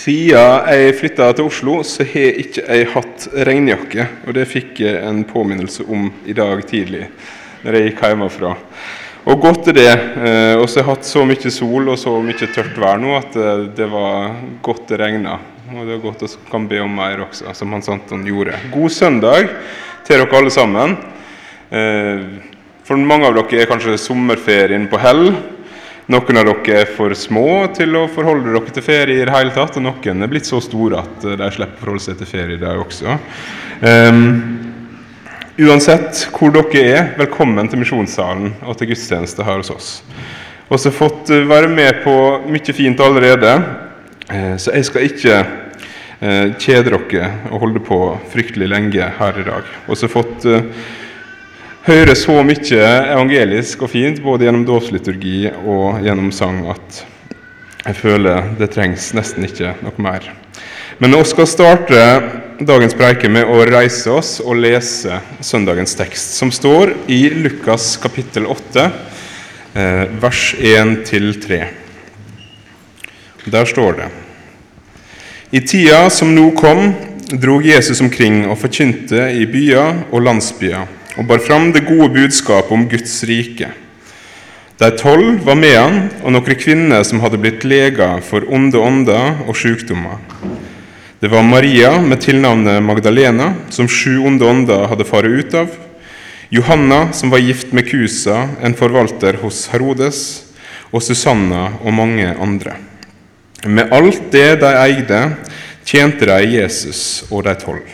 Siden jeg flytta til Oslo, så har jeg ikke jeg hatt regnjakke. Og det fikk jeg en påminnelse om i dag tidlig, når jeg gikk hjemmefra. Og godt er det. Eh, og så har jeg hatt så mye sol og så mye tørt vær nå at eh, det var godt det regna. Og det er godt å kan be om mer også, som Hans Anton gjorde. God søndag til dere alle sammen. Eh, for mange av dere er kanskje sommerferien på hell. Noen av dere er for små til å forholde dere til ferie i det hele tatt, og noen er blitt så store at de slipper å forholde seg til ferie, de også. Um, uansett hvor dere er, velkommen til misjonssalen og til gudstjeneste her hos oss. Vi har fått eh, være med på mye fint allerede, eh, så jeg skal ikke eh, kjede dere og holde på fryktelig lenge her i dag. Vi har fått hører så mye evangelisk og fint både gjennom dåpsliturgi og gjennom sang at jeg føler det trengs nesten ikke noe mer. Men vi skal starte dagens preike med å reise oss og lese søndagens tekst, som står i Lukas kapittel 8, eh, vers 1-3. Der står det I tida som nå kom, drog Jesus omkring og forkynte i byer og landsbyer og bar fram det gode budskapet om Guds rike. De tolv var med han, og noen kvinner som hadde blitt leger for onde ånder og sykdommer. Det var Maria med tilnavnet Magdalena, som sju onde ånder hadde faret ut av. Johanna, som var gift med Kusa, en forvalter hos Herodes, og Susanna og mange andre. Med alt det de eide, tjente de Jesus og de tolv.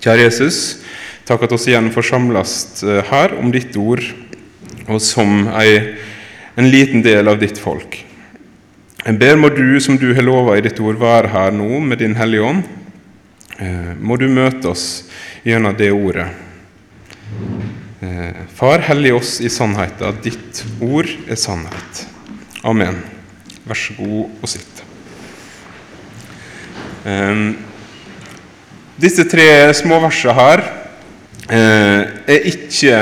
Kjære Jesus, Takk at oss igjen får samles eh, her om ditt ord, og som en liten del av ditt folk. Jeg ber må du, som du har lova i ditt ord, være her nå med Din Hellige Ånd. Eh, må du møte oss gjennom det ordet. Eh, Far, hellig oss i sannheten, ditt ord er sannhet. Amen. Vær så god og sitt. Disse tre små versene her er ikke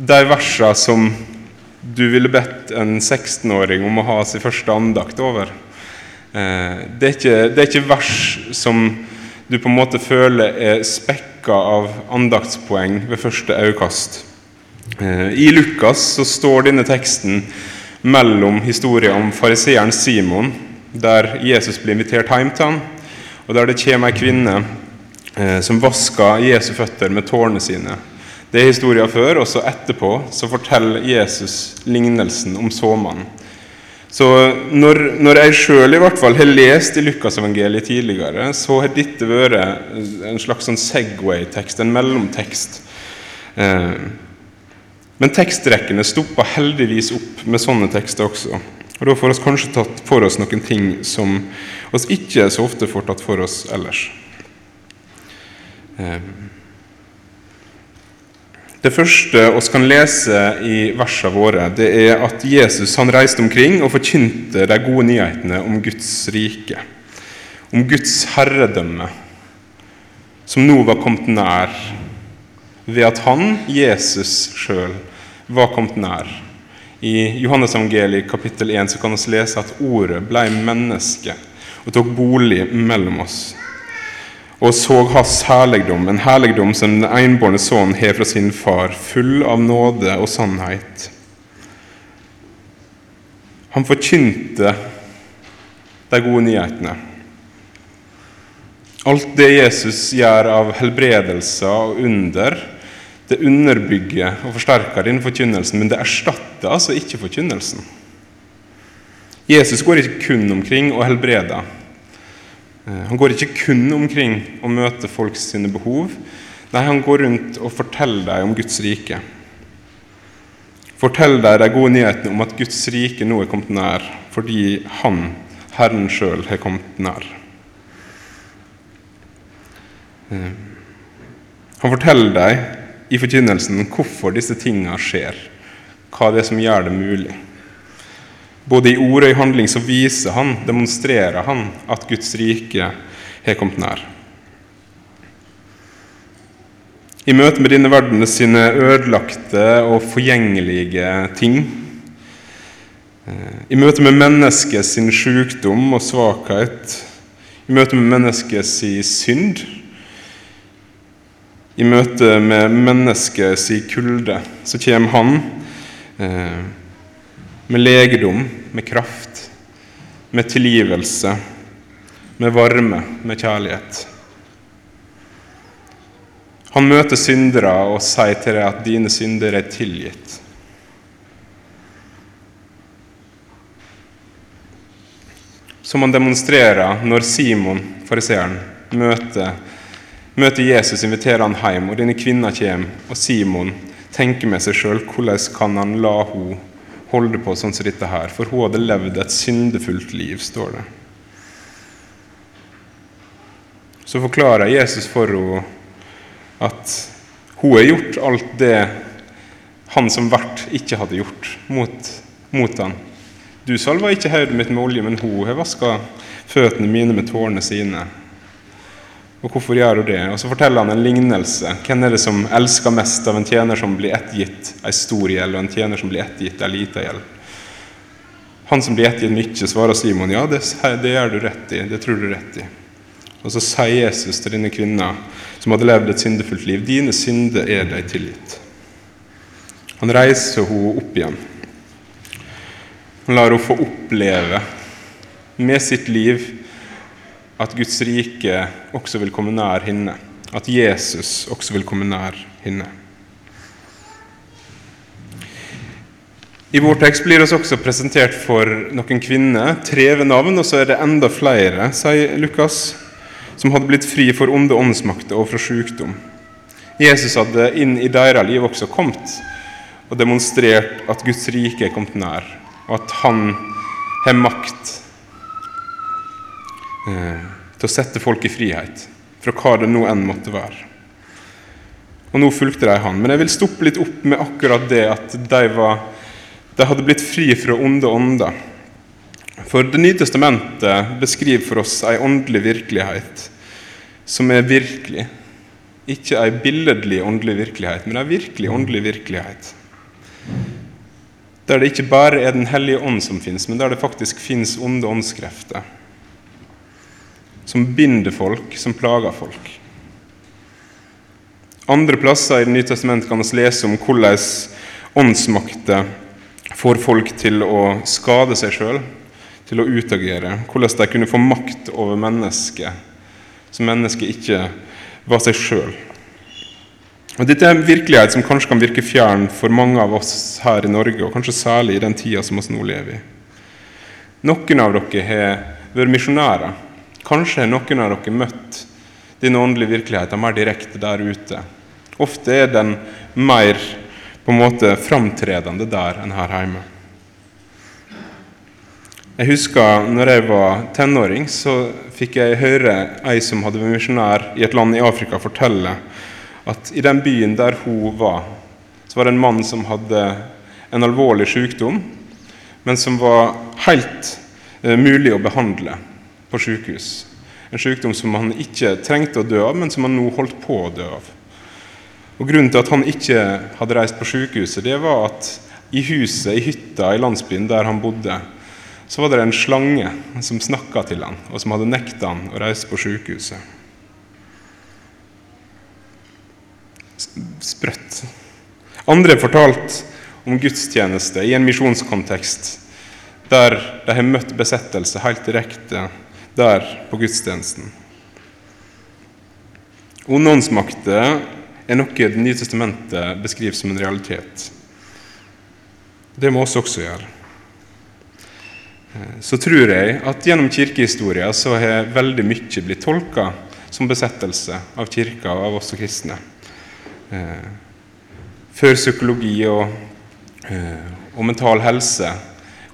de versene som du ville bedt en 16-åring om å ha sin første andakt over. Eh, det er, ikke, det er ikke vers som du på en måte føler er spekka av andaktspoeng ved første øyekast. Eh, I Lukas så står denne teksten mellom historien om fariseeren Simon, der Jesus blir invitert hjem til ham, og der det kommer ei kvinne Eh, som vaska Jesu føtter med tårene sine. Det er historien før, og så etterpå så forteller Jesus lignelsen om såmannen. Så når, når jeg sjøl har lest i Lukasevangeliet tidligere, så har dette vært en slags sånn Segway-tekst, en mellomtekst. Eh, men tekstrekkene stopper heldigvis opp med sånne tekster også. Og Da får vi kanskje tatt for oss noen ting som vi ikke så ofte får tatt for oss ellers. Ehm. Det første vi kan lese i versene våre, det er at Jesus han reiste omkring og forkynte de gode nyhetene om Guds rike, om Guds herredømme, som nå var kommet nær, ved at han, Jesus sjøl, var kommet nær. I Johannes evangeliet kapittel 1 så kan vi lese at ordet ble menneske og tok bolig mellom oss og så hans herligdom, en herligdom som den enbårne sønnen har fra sin far, full av nåde og sannhet. Han forkynte de gode nyhetene. Alt det Jesus gjør av helbredelser og under, det underbygger og forsterker denne forkynnelsen, men det erstatter altså ikke forkynnelsen. Jesus går ikke kun omkring og helbreder. Eh, han går ikke kun omkring og møter folks sine behov. Nei, han går rundt og forteller dem om Guds rike. Forteller dem de gode nyhetene om at Guds rike nå er kommet nær, fordi han, Herren sjøl, har kommet nær. Eh, han forteller dem i forkynnelsen hvorfor disse tingene skjer, hva det er som gjør det mulig. Både i ord og i handling så viser han, demonstrerer han, at Guds rike har kommet nær. I møte med denne verden sine ødelagte og forgjengelige ting Eh, I møte med mennesket sin sykdom og svakhet, i møte med mennesket sin synd, i møte med mennesket sin kulde, så kommer han eh, med legedom, med kraft, med tilgivelse, med varme, med kjærlighet. Han møter syndere og sier til dem at 'dine synder er tilgitt'. Som han demonstrerer når Simon, fariseeren, møter, møter Jesus, inviterer han hjem, og denne kvinna kommer, og Simon tenker med seg sjøl hvordan kan han la henne holde på sånn som dette her, for hun hadde levd et syndefullt liv, står det. Så forklarer Jesus for henne at hun har gjort alt det han som vert ikke hadde gjort mot, mot han. Du salva ikke hodet mitt med olje, men hun har vaska føttene mine med tårene sine. Og hvorfor gjør hun det? Og Så forteller han en lignelse. Hvem er det som elsker mest av en tjener som blir ettgitt ei stor gjeld, og en tjener som blir ettgitt ei lita gjeld? Han som blir ettgitt mye, svarer Simon, ja, det, det gjør du rett i. Det tror du rett i. Og så sier Jesus til denne kvinna som hadde levd et syndefullt liv, dine synder er deg tilgitt. Han reiser henne opp igjen. Han lar henne få oppleve med sitt liv at Guds rike også vil komme nær henne. At Jesus også vil komme nær henne. I vår tekst blir oss også presentert for noen kvinner, tre ved navn, og så er det enda flere, sier Lukas som hadde blitt fri for onde åndsmakter og fra sykdom. Jesus hadde inn i deres liv også kommet og demonstrert at Guds rike er kommet nær, og at han har makt til å sette folk i frihet, fra hva det nå enn måtte være. Og nå fulgte de han. Men jeg vil stoppe litt opp med akkurat det at de, var, de hadde blitt fri fra onde ånder. For Det nye testamentet beskriver for oss ei åndelig virkelighet som er virkelig. Ikke ei billedlig åndelig virkelighet, men ei virkelig åndelig virkelighet. Der det ikke bare er Den hellige ånd som fins, men der det faktisk fins onde åndskrefter. Som binder folk, som plager folk. Andre plasser i Det nye testamentet kan vi lese om hvordan åndsmakter får folk til å skade seg sjøl, til å utagere. Hvordan de kunne få makt over mennesket, så mennesket ikke var seg sjøl. Dette er en virkelighet som kanskje kan virke fjern for mange av oss her i Norge, og kanskje særlig i den tida som vi nå lever i. Noen av dere har vært misjonærer. Kanskje har noen av dere møtt den åndelige virkeligheten mer direkte der ute. Ofte er den mer på en måte framtredende der enn her hjemme. Jeg husker når jeg var tenåring, så fikk jeg høre ei som hadde vært misjonær i et land i Afrika, fortelle at i den byen der hun var, så var det en mann som hadde en alvorlig sykdom, men som var helt uh, mulig å behandle på sykehus. En sykdom som han ikke trengte å dø av, men som han nå holdt på å dø av. Og Grunnen til at han ikke hadde reist på sykehuset, det var at i huset, i hytta i landsbyen der han bodde, så var det en slange som snakka til han, og som hadde nekta han å reise på sykehuset. Sprøtt. Andre fortalt om gudstjeneste i en misjonskontekst der de har møtt besettelse helt direkte der på gudstjenesten. Onde åndsmakter er noe Det nye testamentet beskriver som en realitet. Det må oss også gjøre. Eh, så tror jeg at gjennom kirkehistoria så har veldig mye blitt tolka som besettelse av kirka og av oss kristne. Eh, før psykologi og, eh, og, mental helse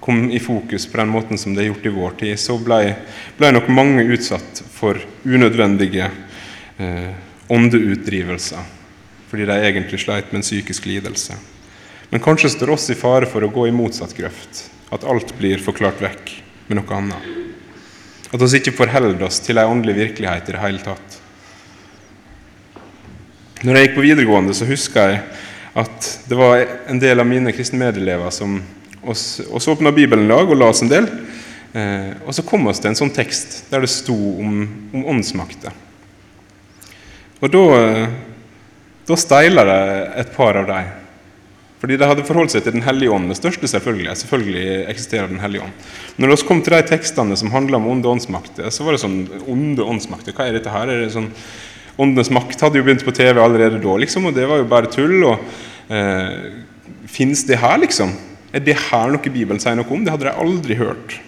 kom i fokus på den måten som det er gjort i vår tid, så ble, ble nok mange utsatt for unødvendige eh, åndeutdrivelser fordi de egentlig sleit med en psykisk lidelse. Men kanskje står oss i fare for å gå i motsatt grøft at alt blir forklart vekk med noe annet. At vi ikke forholder oss til ei åndelig virkelighet i det hele tatt. Når jeg gikk på videregående, så husker jeg at det var en del av mine kristne medelever som Og så åpna Bibelen lag og oss en del. Eh, og så kom vi til en sånn tekst der det sto om, om åndsmakter. Og da, da steila det et par av dem. Fordi de hadde forholdt seg til Den hellige ånd Det største selvfølgelig. Selvfølgelig eksisterer Den hellige ånd. Når vi kom til de tekstene som handla om onde åndsmakter, så var det sånn Onde åndsmakter, hva er dette her? Er det sånn Åndenes makt hadde jo begynt på TV allerede da, liksom, og det var jo bare tull. og eh, Fins det her, liksom? Er det her noe Bibelen sier noe om? Det hadde de aldri hørt.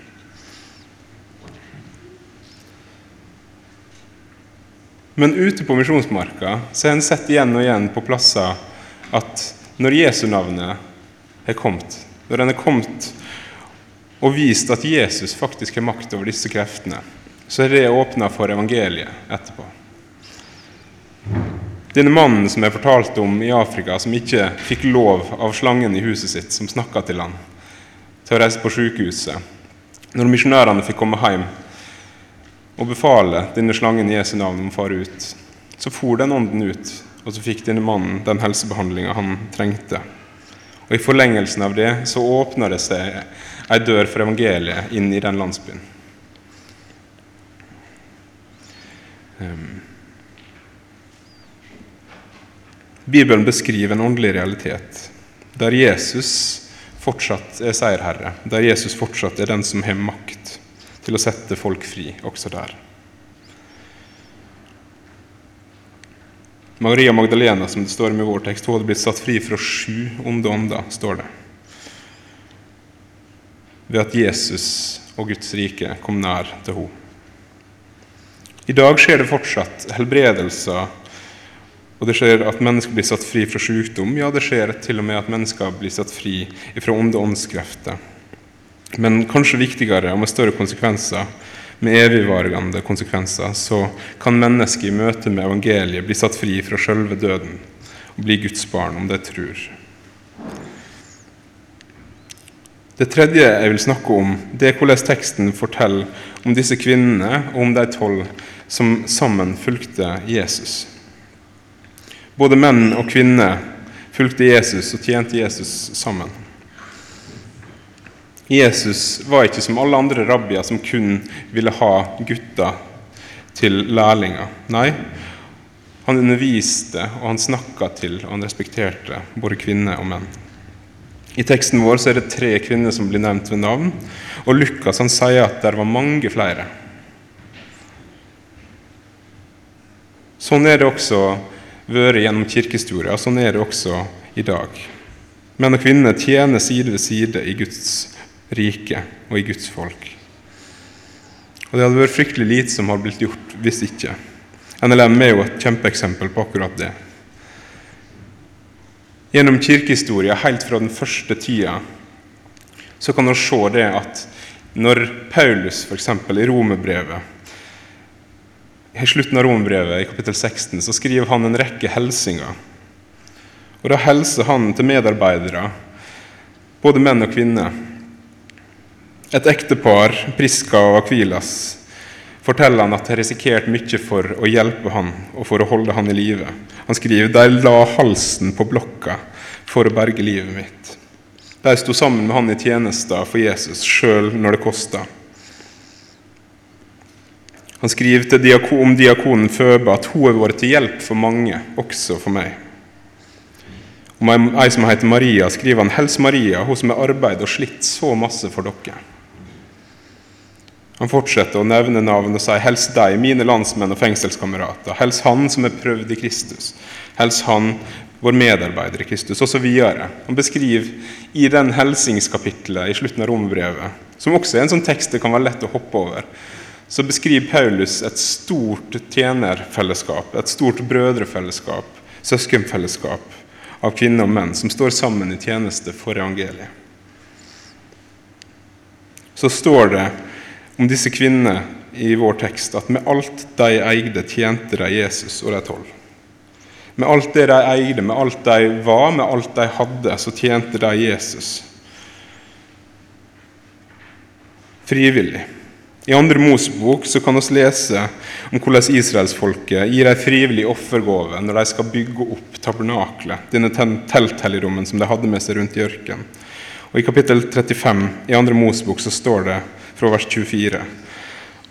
Men ute på misjonsmarka så har en sett igjen og igjen på plasser at når Jesu navnet har kommet, når en har kommet og vist at Jesus faktisk har makt over disse kreftene, så er det åpna for evangeliet etterpå. Denne mannen som jeg fortalte om i Afrika, som ikke fikk lov av slangen i huset sitt, som snakka til han, til å reise på sykehuset. Når misjonærene fikk komme hjem og befale denne slangen i Jesu navn om å fare ut, så for den ånden ut, og så fikk denne mannen den helsebehandlinga han trengte. Og I forlengelsen av det så åpna det seg ei dør for evangeliet inn i den landsbyen. Um. Bibelen beskriver en åndelig realitet der Jesus fortsatt er seierherre, der Jesus fortsatt er den som har makt til å sette folk fri, også der. Maria Magdalena, som det står om i vår tekst, hun hadde blitt satt fri fra sju onde ånder, står det. Ved at Jesus og Guds rike kom nær til henne. I dag skjer det fortsatt helbredelser og det skjer at mennesker blir satt fri fra sykdom. Ja, det skjer til og med at mennesker blir satt fri fra onde åndskrefter. Men kanskje viktigere og med større konsekvenser, med evigvarende konsekvenser, så kan mennesket i møte med evangeliet bli satt fri fra sjølve døden og bli Guds barn, om det tror. Det tredje jeg vil snakke om, det er hvordan teksten forteller om disse kvinnene og om de tolv som sammen fulgte Jesus. Både menn og kvinner fulgte Jesus og tjente Jesus sammen. Jesus var ikke som alle andre rabbier som kun ville ha gutter til lærlinger. Nei, han underviste, og han snakka til, og han respekterte både kvinner og menn. I teksten vår er det tre kvinner som blir nevnt ved navn, og Lukas han sier at det var mange flere. Sånn er det også vært gjennom kirkehistoria. Sånn er det også i dag. Menn og kvinner tjener side ved side i Guds rike og i Guds folk. Og Det hadde vært fryktelig lite som hadde blitt gjort hvis ikke. NLM er jo et kjempeeksempel på akkurat det. Gjennom kirkehistoria helt fra den første tida så kan vi se det at når Paulus f.eks. i Romerbrevet i slutten av Rombrevet, i kapittel 16, så skriver han en rekke helsinger. Og Da hilser han til medarbeidere, både menn og kvinner. Et ektepar, Priska og Akvilas, forteller han at har risikert mye for å hjelpe han og for å holde han i live. Han skriver de la halsen på blokka for å berge livet mitt. De sto sammen med han i tjenester for Jesus, sjøl når det kosta. Han skriver diakon, om diakonen Føbe at hun har vært til hjelp for mange, også for meg. Om ei som heter Maria, skriver han 'Hels Maria, hun som har arbeidet og slitt så masse for dere'. Han fortsetter å nevne navn og sier 'Hels deg, mine landsmenn og fengselskamerater'. 'Hels han som er prøvd i Kristus'. 'Hels han, vår medarbeider i Kristus', osv. Han beskriver i den helsingskapitlet i slutten av rombrevet, som også er en sånn tekst det kan være lett å hoppe over, så beskriver Paulus et stort tjenerfellesskap, et stort brødrefellesskap, søskenfellesskap av kvinner og menn som står sammen i tjeneste for evangeliet. Så står det om disse kvinnene i vår tekst at med alt de eide, tjente de Jesus og de tolv. Med alt det de eide, med alt de var, med alt de hadde, så tjente de Jesus. Frivillig. I andre Mosebok så kan vi lese om hvordan israelsfolket gir en frivillig offergave når de skal bygge opp tabernaklet, denne telthelligdommen som de hadde med seg rundt i ørkenen. Og I kapittel 35 i andre Mosebok så står det fra vers 24.: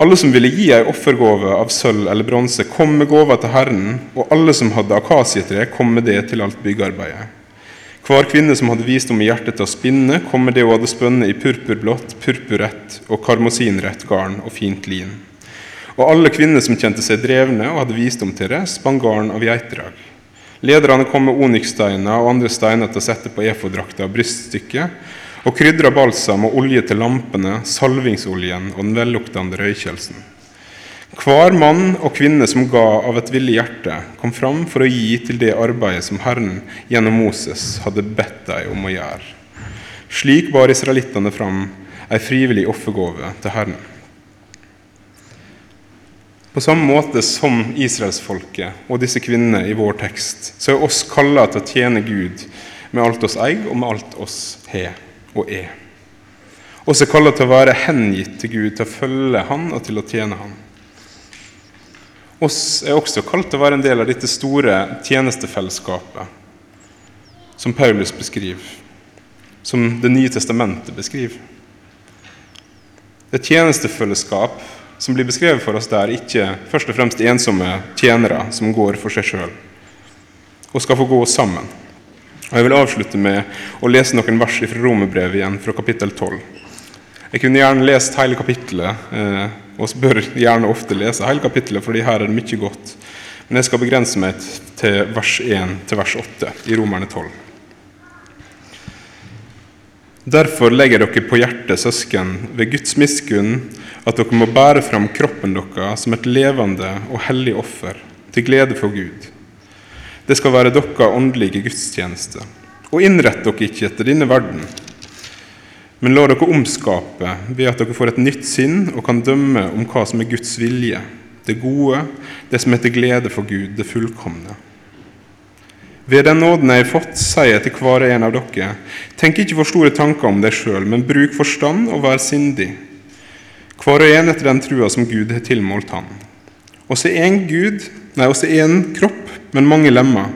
Alle som ville gi ei offergave av sølv eller bronse, kom med gåva til Herren, og alle som hadde akasietre, kom med det til alt byggearbeidet. Hver kvinne som hadde visdom i hjertet til å spinne, kom med det hun hadde spunnet i purpurblått, purpurrett og karmosinrett garn og fint lin. Og alle kvinner som kjente seg drevne og hadde visdom til det, spann garn av geitdrag. Lederne kom med onykssteiner og andre steiner til å sette på efodrakta og bryststykket, og krydra balsam og olje til lampene, salvingsoljen og den velluktende røykjelsen. Hver mann og kvinne som ga av et villig hjerte, kom fram for å gi til det arbeidet som Herren gjennom Moses hadde bedt dem om å gjøre. Slik bar israelittene fram ei frivillig offergave til Herren. På samme måte som israelsfolket og disse kvinnene i vår tekst, så er oss kalla til å tjene Gud med alt oss eier og med alt oss har og er. Oss er kalla til å være hengitt til Gud, til å følge Han og til å tjene Han oss er også kalt til å være en del av dette store tjenestefellesskapet som Paulus beskriver, som Det nye testamentet beskriver. Et tjenestefellesskap som blir beskrevet for oss der, ikke først og fremst ensomme tjenere som går for seg sjøl, og skal få gå sammen. Og Jeg vil avslutte med å lese noen vers fra Romerbrevet igjen, fra kapittel 12. Jeg kunne gjerne lest hele kapittelet. Eh, og bør gjerne ofte lese hele kapittelet, fordi her er det mye godt. Men jeg skal begrense meg til vers 1 til vers 8 i Romerne 12. Derfor legger dere på hjertet, søsken, ved Guds miskunn, at dere må bære fram kroppen deres som et levende og hellig offer, til glede for Gud. Det skal være deres åndelige gudstjeneste. Og innrett dere ikke etter denne verden, men la dere omskape ved at dere får et nytt sinn og kan dømme om hva som er Guds vilje, det gode, det som er til glede for Gud, det fullkomne. Ved den nåden jeg har fått, sier jeg til hver en av dere, tenk ikke for store tanker om deg sjøl, men bruk forstand og vær sindig. Hver og en etter den trua som Gud har tilmålt han. Også én Gud, nei, også én kropp, men mange lemmer,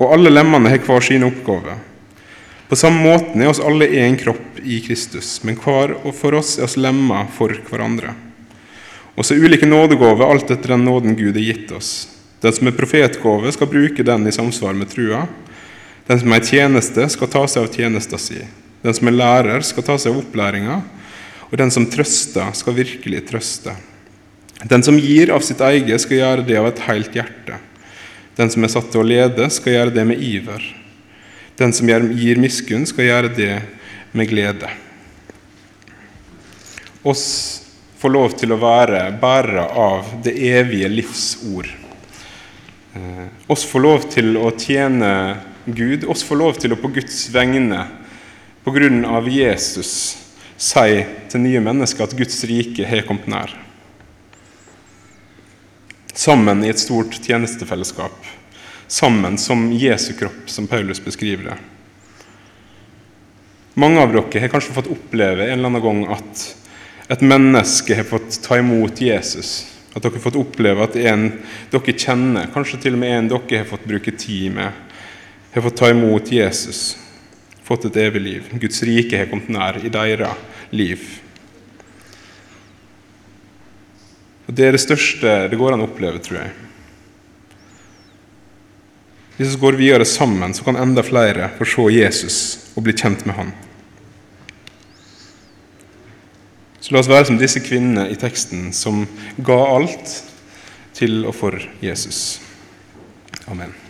og alle lemmene har hver sin oppgave. På samme måten er oss alle én kropp i Kristus, men hver og for oss er oss lemmer for hverandre. Og så ulike nådegaver alt etter den nåden Gud har gitt oss. Den som er profetgave, skal bruke den i samsvar med trua. Den som er tjeneste, skal ta seg av tjenesta si. Den som er lærer, skal ta seg av opplæringa. Og den som trøster, skal virkelig trøste. Den som gir av sitt eget, skal gjøre det av et helt hjerte. Den som er satt til å lede, skal gjøre det med iver. Den som gir miskunn, skal gjøre det med glede. Oss får lov til å være bærere av det evige livsord. Eh, oss får lov til å tjene Gud. Oss får lov til å på Guds vegne, på grunn av Jesus, si til nye mennesker at Guds rike har kommet nær. Sammen i et stort tjenestefellesskap sammen som Jesu kropp, som Paulus beskriver det. Mange av dere har kanskje fått oppleve en eller annen gang at et menneske har fått ta imot Jesus. At dere har fått oppleve at en dere kjenner, kanskje til og med en dere har fått bruke tid med, har fått ta imot Jesus, fått et evig liv. Guds rike har kommet nær i deres liv. Og Det er det største det går an å oppleve, tror jeg. Hvis vi går videre sammen, så kan enda flere få se Jesus og bli kjent med han. Så la oss være som disse kvinnene i teksten som ga alt til og for Jesus. Amen.